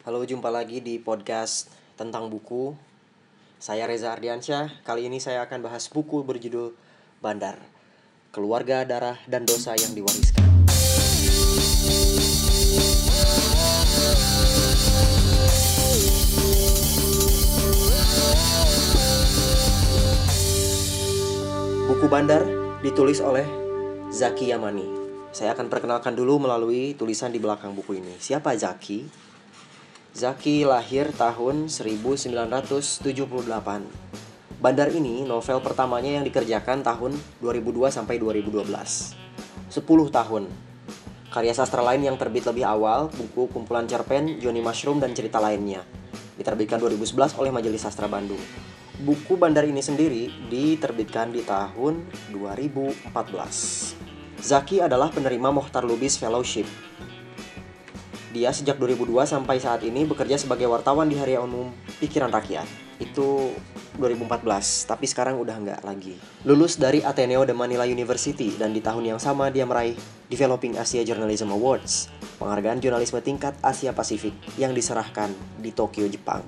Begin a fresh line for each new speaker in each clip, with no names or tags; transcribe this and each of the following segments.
Halo, jumpa lagi di podcast tentang buku. Saya Reza Ardiansyah. Kali ini saya akan bahas buku berjudul Bandar. Keluarga, darah, dan dosa yang diwariskan. Buku Bandar ditulis oleh Zaki Yamani. Saya akan perkenalkan dulu melalui tulisan di belakang buku ini. Siapa Zaki? Zaki lahir tahun 1978. Bandar ini novel pertamanya yang dikerjakan tahun 2002 sampai 2012. 10 tahun. Karya sastra lain yang terbit lebih awal, buku kumpulan cerpen, Johnny Mushroom dan cerita lainnya. Diterbitkan 2011 oleh Majelis Sastra Bandung. Buku Bandar ini sendiri diterbitkan di tahun 2014. Zaki adalah penerima Mohtar Lubis Fellowship. Dia sejak 2002 sampai saat ini bekerja sebagai wartawan di Harian Umum Pikiran Rakyat. Itu 2014, tapi sekarang udah nggak lagi. Lulus dari Ateneo de Manila University dan di tahun yang sama dia meraih Developing Asia Journalism Awards, penghargaan jurnalisme tingkat Asia Pasifik yang diserahkan di Tokyo, Jepang.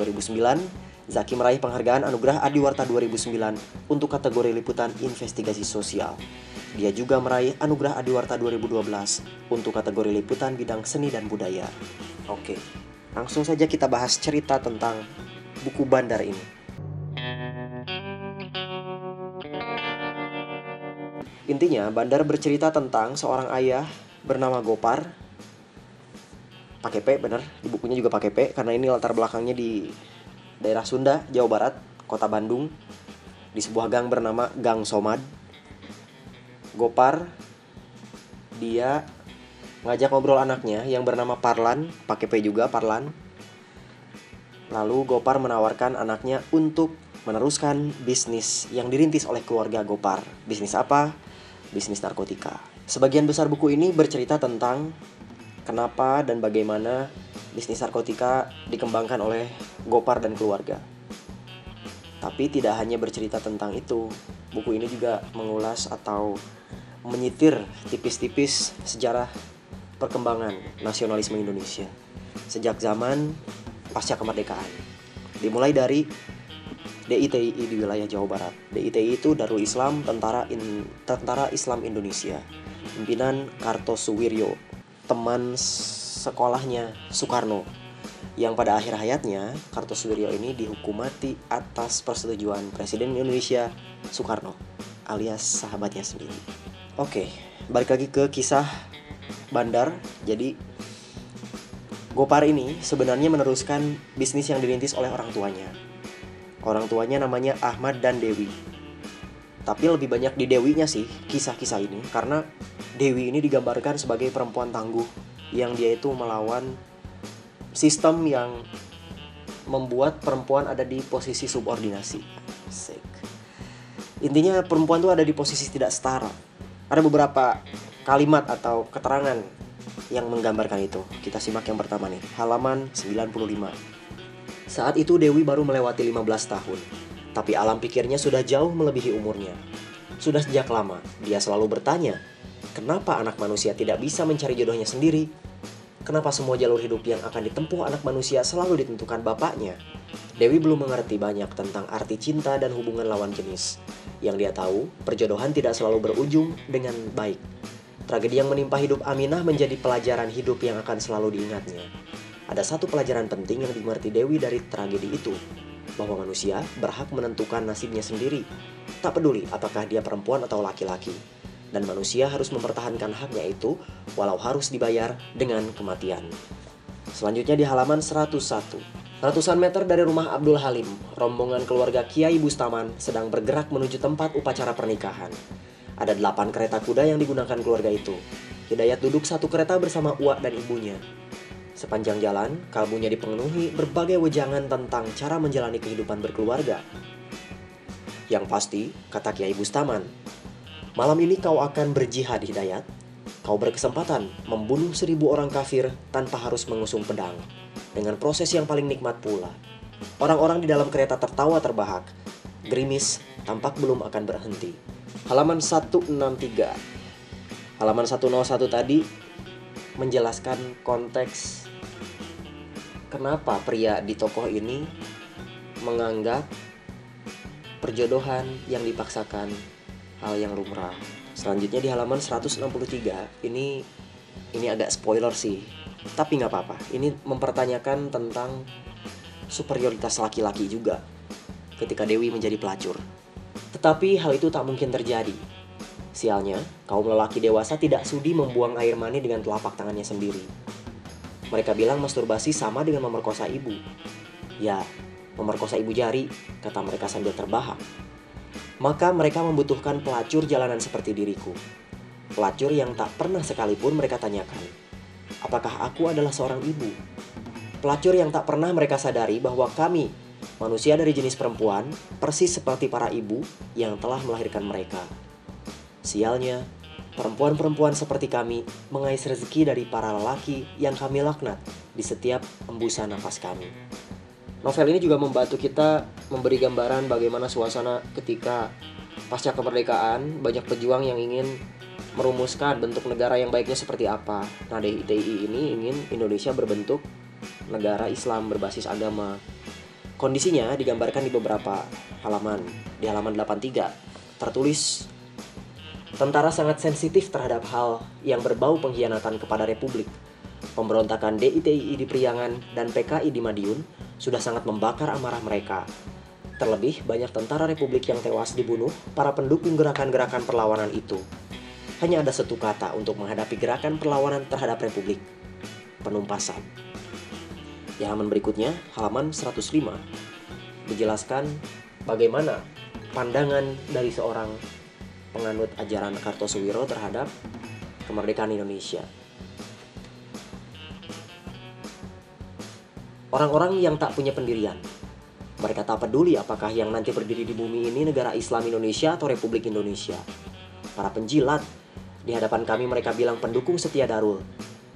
2009, Zaki meraih penghargaan Anugerah Adiwarta 2009 untuk kategori liputan investigasi sosial. Dia juga meraih Anugerah Adiwarta 2012 untuk kategori liputan bidang seni dan budaya. Oke, langsung saja kita bahas cerita tentang buku Bandar ini. Intinya, Bandar bercerita tentang seorang ayah bernama Gopar. Pakai P, bener. Di bukunya juga pakai P, karena ini latar belakangnya di daerah Sunda, Jawa Barat, kota Bandung, di sebuah gang bernama Gang Somad. Gopar, dia ngajak ngobrol anaknya yang bernama Parlan, pakai P juga Parlan. Lalu Gopar menawarkan anaknya untuk meneruskan bisnis yang dirintis oleh keluarga Gopar. Bisnis apa? Bisnis narkotika. Sebagian besar buku ini bercerita tentang kenapa dan bagaimana bisnis narkotika dikembangkan oleh Gopar dan keluarga. Tapi tidak hanya bercerita tentang itu, buku ini juga mengulas atau menyitir tipis-tipis sejarah perkembangan nasionalisme Indonesia sejak zaman pasca kemerdekaan. Dimulai dari DITI di wilayah Jawa Barat. DITI itu Darul Islam Tentara In, Tentara Islam Indonesia. Pimpinan Kartosuwiryo, teman sekolahnya Soekarno yang pada akhir hayatnya Kartosuwiryo ini dihukum mati atas persetujuan Presiden Indonesia Soekarno alias sahabatnya sendiri. Oke, balik lagi ke kisah Bandar. Jadi Gopar ini sebenarnya meneruskan bisnis yang dirintis oleh orang tuanya. Orang tuanya namanya Ahmad dan Dewi. Tapi lebih banyak di Dewinya sih kisah-kisah ini karena Dewi ini digambarkan sebagai perempuan tangguh yang dia itu melawan sistem yang membuat perempuan ada di posisi subordinasi. Asik. Intinya perempuan tuh ada di posisi tidak setara. Ada beberapa kalimat atau keterangan yang menggambarkan itu. Kita simak yang pertama nih, halaman 95. Saat itu Dewi baru melewati 15 tahun, tapi alam pikirnya sudah jauh melebihi umurnya. Sudah sejak lama, dia selalu bertanya, kenapa anak manusia tidak bisa mencari jodohnya sendiri? Kenapa semua jalur hidup yang akan ditempuh anak manusia selalu ditentukan bapaknya? Dewi belum mengerti banyak tentang arti cinta dan hubungan lawan jenis. Yang dia tahu, perjodohan tidak selalu berujung dengan baik. Tragedi yang menimpa hidup Aminah menjadi pelajaran hidup yang akan selalu diingatnya. Ada satu pelajaran penting yang dimengerti Dewi dari tragedi itu, bahwa manusia berhak menentukan nasibnya sendiri, tak peduli apakah dia perempuan atau laki-laki dan manusia harus mempertahankan haknya itu walau harus dibayar dengan kematian. Selanjutnya di halaman 101. Ratusan meter dari rumah Abdul Halim, rombongan keluarga Kiai Bustaman sedang bergerak menuju tempat upacara pernikahan. Ada delapan kereta kuda yang digunakan keluarga itu. Hidayat duduk satu kereta bersama Uak dan ibunya. Sepanjang jalan, kalbunya dipenuhi berbagai wejangan tentang cara menjalani kehidupan berkeluarga. Yang pasti, kata Kiai Bustaman, Malam ini kau akan berjihad hidayat. Kau berkesempatan membunuh seribu orang kafir tanpa harus mengusung pedang. Dengan proses yang paling nikmat pula. Orang-orang di dalam kereta tertawa terbahak. Gerimis tampak belum akan berhenti. Halaman 163. Halaman 101 tadi menjelaskan konteks kenapa pria di tokoh ini menganggap perjodohan yang dipaksakan hal yang lumrah. Selanjutnya di halaman 163 ini ini agak spoiler sih, tapi nggak apa-apa. Ini mempertanyakan tentang superioritas laki-laki juga ketika Dewi menjadi pelacur. Tetapi hal itu tak mungkin terjadi. Sialnya, kaum lelaki dewasa tidak sudi membuang air mani dengan telapak tangannya sendiri. Mereka bilang masturbasi sama dengan memerkosa ibu. Ya, memerkosa ibu jari, kata mereka sambil terbahak. Maka mereka membutuhkan pelacur jalanan seperti diriku. Pelacur yang tak pernah sekalipun mereka tanyakan, apakah aku adalah seorang ibu? Pelacur yang tak pernah mereka sadari bahwa kami, manusia dari jenis perempuan, persis seperti para ibu yang telah melahirkan mereka. Sialnya, perempuan-perempuan seperti kami mengais rezeki dari para lelaki yang kami laknat di setiap embusan nafas kami. Novel ini juga membantu kita memberi gambaran bagaimana suasana ketika pasca kemerdekaan banyak pejuang yang ingin merumuskan bentuk negara yang baiknya seperti apa. Nah, DITI ini ingin Indonesia berbentuk negara Islam berbasis agama. Kondisinya digambarkan di beberapa halaman. Di halaman 83 tertulis Tentara sangat sensitif terhadap hal yang berbau pengkhianatan kepada Republik. Pemberontakan DITI di Priangan dan PKI di Madiun sudah sangat membakar amarah mereka. Terlebih, banyak tentara Republik yang tewas dibunuh para pendukung gerakan-gerakan perlawanan itu. Hanya ada satu kata untuk menghadapi gerakan perlawanan terhadap Republik. Penumpasan. Di halaman berikutnya, halaman 105, dijelaskan bagaimana pandangan dari seorang penganut ajaran Kartosuwiro terhadap kemerdekaan Indonesia. Orang-orang yang tak punya pendirian. Mereka tak peduli apakah yang nanti berdiri di bumi ini negara Islam Indonesia atau Republik Indonesia. Para penjilat, di hadapan kami mereka bilang pendukung setia Darul.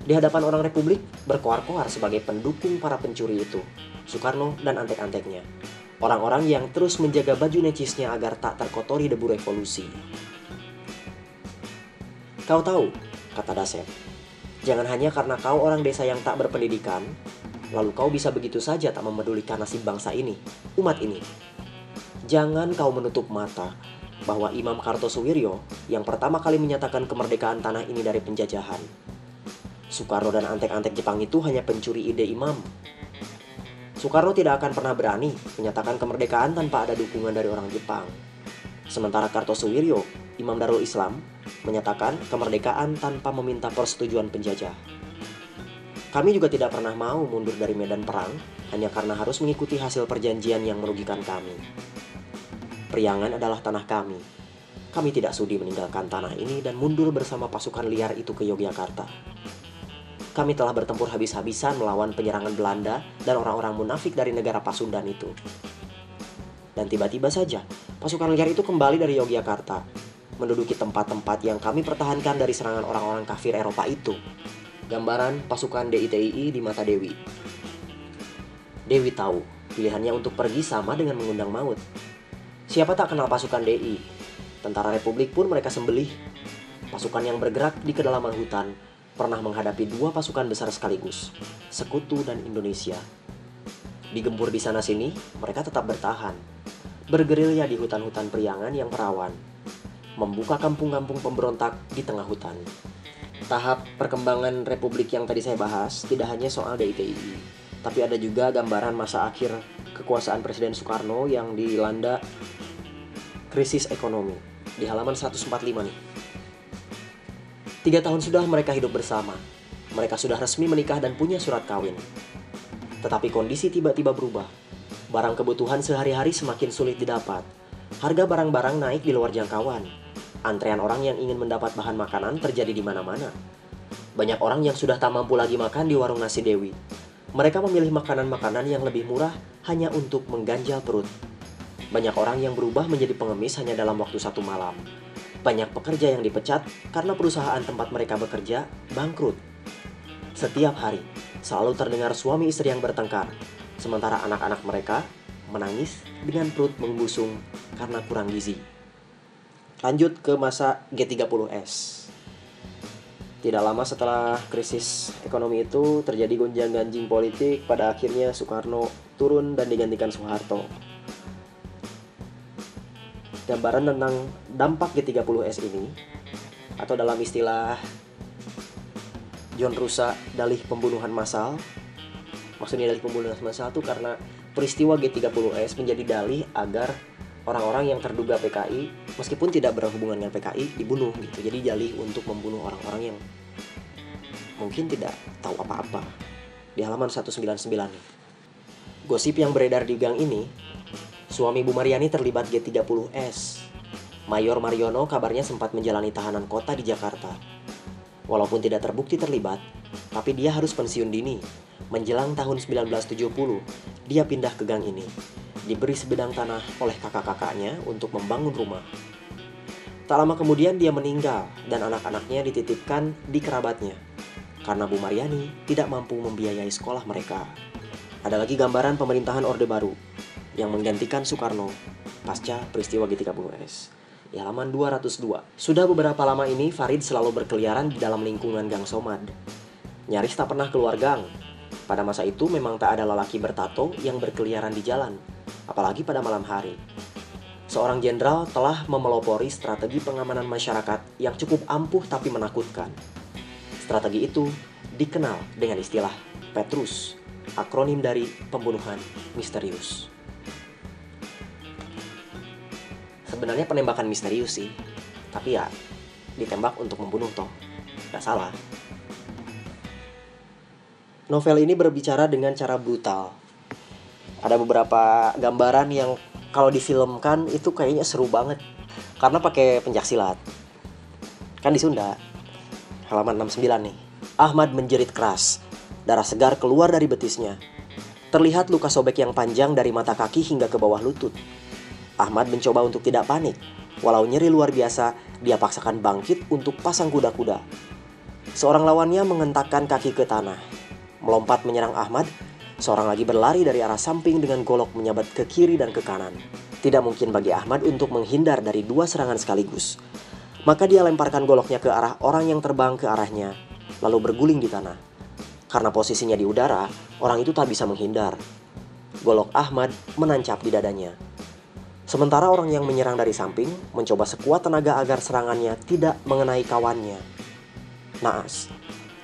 Di hadapan orang Republik, berkoar-koar sebagai pendukung para pencuri itu, Soekarno dan antek-anteknya. Orang-orang yang terus menjaga baju necisnya agar tak terkotori debu revolusi. Kau tahu, kata Dasep, jangan hanya karena kau orang desa yang tak berpendidikan, lalu kau bisa begitu saja tak memedulikan nasib bangsa ini, umat ini. Jangan kau menutup mata bahwa Imam Kartosuwiryo yang pertama kali menyatakan kemerdekaan tanah ini dari penjajahan. Soekarno dan antek-antek Jepang itu hanya pencuri ide imam Soekarno tidak akan pernah berani menyatakan kemerdekaan tanpa ada dukungan dari orang Jepang. Sementara Kartosuwiryo, Imam Darul Islam, menyatakan kemerdekaan tanpa meminta persetujuan penjajah. Kami juga tidak pernah mau mundur dari medan perang hanya karena harus mengikuti hasil perjanjian yang merugikan kami. Priangan adalah tanah kami. Kami tidak sudi meninggalkan tanah ini dan mundur bersama pasukan liar itu ke Yogyakarta. Kami telah bertempur habis-habisan melawan penyerangan Belanda dan orang-orang munafik dari negara Pasundan itu. Dan tiba-tiba saja, pasukan liar itu kembali dari Yogyakarta, menduduki tempat-tempat yang kami pertahankan dari serangan orang-orang kafir Eropa itu. Gambaran pasukan DITII di mata Dewi. Dewi tahu, pilihannya untuk pergi sama dengan mengundang maut. Siapa tak kenal pasukan DI? Tentara Republik pun mereka sembelih. Pasukan yang bergerak di kedalaman hutan pernah menghadapi dua pasukan besar sekaligus, Sekutu dan Indonesia. Digempur di sana-sini, mereka tetap bertahan, bergerilya di hutan-hutan priangan yang perawan, membuka kampung-kampung pemberontak di tengah hutan. Tahap perkembangan republik yang tadi saya bahas tidak hanya soal DITI, tapi ada juga gambaran masa akhir kekuasaan Presiden Soekarno yang dilanda krisis ekonomi di halaman 145 nih. Tiga tahun sudah mereka hidup bersama. Mereka sudah resmi menikah dan punya surat kawin. Tetapi kondisi tiba-tiba berubah. Barang kebutuhan sehari-hari semakin sulit didapat. Harga barang-barang naik di luar jangkauan. Antrean orang yang ingin mendapat bahan makanan terjadi di mana-mana. Banyak orang yang sudah tak mampu lagi makan di warung nasi Dewi. Mereka memilih makanan-makanan yang lebih murah hanya untuk mengganjal perut. Banyak orang yang berubah menjadi pengemis hanya dalam waktu satu malam. Banyak pekerja yang dipecat karena perusahaan tempat mereka bekerja bangkrut. Setiap hari, selalu terdengar suami istri yang bertengkar, sementara anak-anak mereka menangis dengan perut membusung karena kurang gizi. Lanjut ke masa G30S. Tidak lama setelah krisis ekonomi itu terjadi gonjang-ganjing politik, pada akhirnya Soekarno turun dan digantikan Soeharto. Gambaran tentang dampak G30S ini atau dalam istilah John Rusa dalih pembunuhan massal. Maksudnya dalih pembunuhan massal itu karena peristiwa G30S menjadi dalih agar orang-orang yang terduga PKI meskipun tidak berhubungan dengan PKI dibunuh gitu. Jadi jali untuk membunuh orang-orang yang mungkin tidak tahu apa-apa. Di halaman 199 nih gosip yang beredar di gang ini suami Bu Mariani terlibat G30S Mayor Mariono kabarnya sempat menjalani tahanan kota di Jakarta. Walaupun tidak terbukti terlibat tapi dia harus pensiun dini. Menjelang tahun 1970 dia pindah ke gang ini diberi sebidang tanah oleh kakak-kakaknya untuk membangun rumah. Tak lama kemudian dia meninggal dan anak-anaknya dititipkan di kerabatnya karena Bu Mariani tidak mampu membiayai sekolah mereka. Ada lagi gambaran pemerintahan Orde Baru yang menggantikan Soekarno pasca peristiwa G30S. Di halaman 202. Sudah beberapa lama ini Farid selalu berkeliaran di dalam lingkungan Gang Somad. Nyaris tak pernah keluar gang. Pada masa itu memang tak ada lelaki bertato yang berkeliaran di jalan apalagi pada malam hari. Seorang jenderal telah memelopori strategi pengamanan masyarakat yang cukup ampuh tapi menakutkan. Strategi itu dikenal dengan istilah Petrus, akronim dari pembunuhan misterius. Sebenarnya penembakan misterius sih, tapi ya ditembak untuk membunuh toh, gak salah. Novel ini berbicara dengan cara brutal, ada beberapa gambaran yang kalau difilmkan itu kayaknya seru banget. Karena pakai pencak silat. Kan di Sunda. Halaman 69 nih. Ahmad menjerit keras. Darah segar keluar dari betisnya. Terlihat luka sobek yang panjang dari mata kaki hingga ke bawah lutut. Ahmad mencoba untuk tidak panik. Walau nyeri luar biasa dia paksakan bangkit untuk pasang kuda-kuda. Seorang lawannya mengentakkan kaki ke tanah. Melompat menyerang Ahmad Seorang lagi berlari dari arah samping dengan golok menyabat ke kiri dan ke kanan. Tidak mungkin bagi Ahmad untuk menghindar dari dua serangan sekaligus. Maka dia lemparkan goloknya ke arah orang yang terbang ke arahnya, lalu berguling di tanah. Karena posisinya di udara, orang itu tak bisa menghindar. Golok Ahmad menancap di dadanya. Sementara orang yang menyerang dari samping mencoba sekuat tenaga agar serangannya tidak mengenai kawannya. Naas,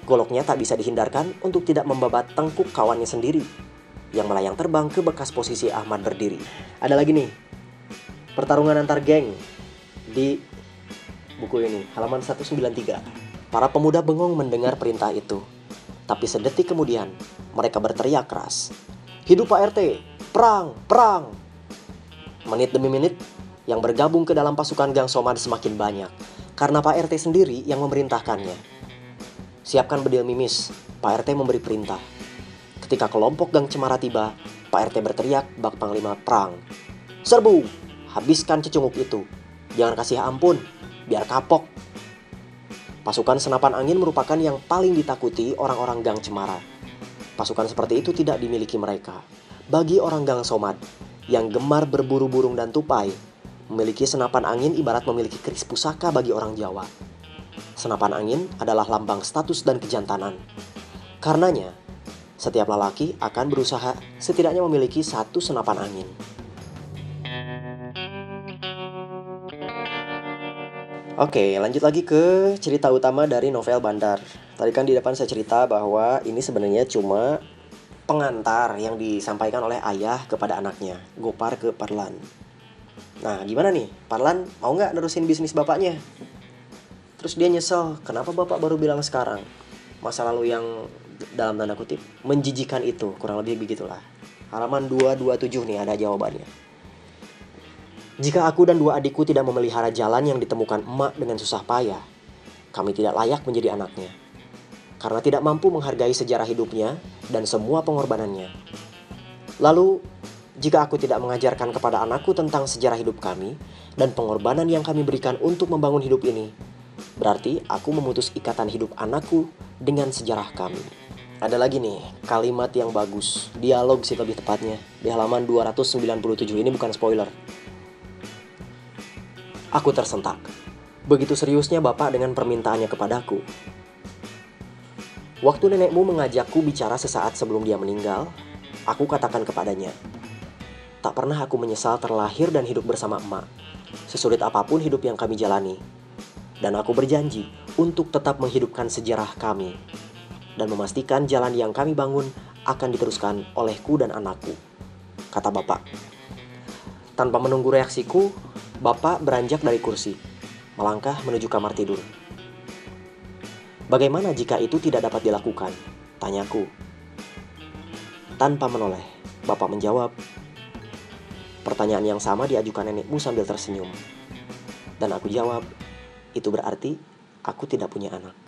Goloknya tak bisa dihindarkan untuk tidak membabat tengkuk kawannya sendiri yang melayang terbang ke bekas posisi Ahmad berdiri. Ada lagi nih, pertarungan antar geng di buku ini, halaman 193. Para pemuda bengong mendengar perintah itu. Tapi sedetik kemudian, mereka berteriak keras. Hidup Pak RT! Perang! Perang! Menit demi menit, yang bergabung ke dalam pasukan Gang Somad semakin banyak. Karena Pak RT sendiri yang memerintahkannya. Siapkan bedil mimis, Pak RT memberi perintah. Ketika kelompok Gang Cemara tiba, Pak RT berteriak bak panglima perang. Serbu, habiskan cecunguk itu. Jangan kasih ampun, biar kapok. Pasukan senapan angin merupakan yang paling ditakuti orang-orang Gang Cemara. Pasukan seperti itu tidak dimiliki mereka. Bagi orang Gang Somad, yang gemar berburu burung dan tupai, memiliki senapan angin ibarat memiliki keris pusaka bagi orang Jawa. Senapan angin adalah lambang status dan kejantanan. Karenanya, setiap lelaki akan berusaha setidaknya memiliki satu senapan angin. Oke, lanjut lagi ke cerita utama dari novel Bandar. Tadi kan di depan saya cerita bahwa ini sebenarnya cuma pengantar yang disampaikan oleh ayah kepada anaknya, Gopar ke Parlan. Nah, gimana nih? Parlan mau nggak nerusin bisnis bapaknya? Terus dia nyesel, kenapa bapak baru bilang sekarang? Masa lalu yang dalam tanda kutip menjijikan itu, kurang lebih begitulah. Halaman 227 nih ada jawabannya. Jika aku dan dua adikku tidak memelihara jalan yang ditemukan emak dengan susah payah, kami tidak layak menjadi anaknya. Karena tidak mampu menghargai sejarah hidupnya dan semua pengorbanannya. Lalu, jika aku tidak mengajarkan kepada anakku tentang sejarah hidup kami dan pengorbanan yang kami berikan untuk membangun hidup ini, Berarti aku memutus ikatan hidup anakku dengan sejarah kami. Ada lagi nih, kalimat yang bagus. Dialog sih lebih tepatnya. Di halaman 297 ini bukan spoiler. Aku tersentak. Begitu seriusnya Bapak dengan permintaannya kepadaku. Waktu nenekmu mengajakku bicara sesaat sebelum dia meninggal, aku katakan kepadanya, tak pernah aku menyesal terlahir dan hidup bersama emak. Sesulit apa pun hidup yang kami jalani. Dan aku berjanji untuk tetap menghidupkan sejarah kami dan memastikan jalan yang kami bangun akan diteruskan olehku dan anakku, kata bapak. Tanpa menunggu reaksiku, bapak beranjak dari kursi, melangkah menuju kamar tidur. Bagaimana jika itu tidak dapat dilakukan? Tanyaku. Tanpa menoleh, bapak menjawab. Pertanyaan yang sama diajukan nenekmu sambil tersenyum. Dan aku jawab, itu berarti aku tidak punya anak.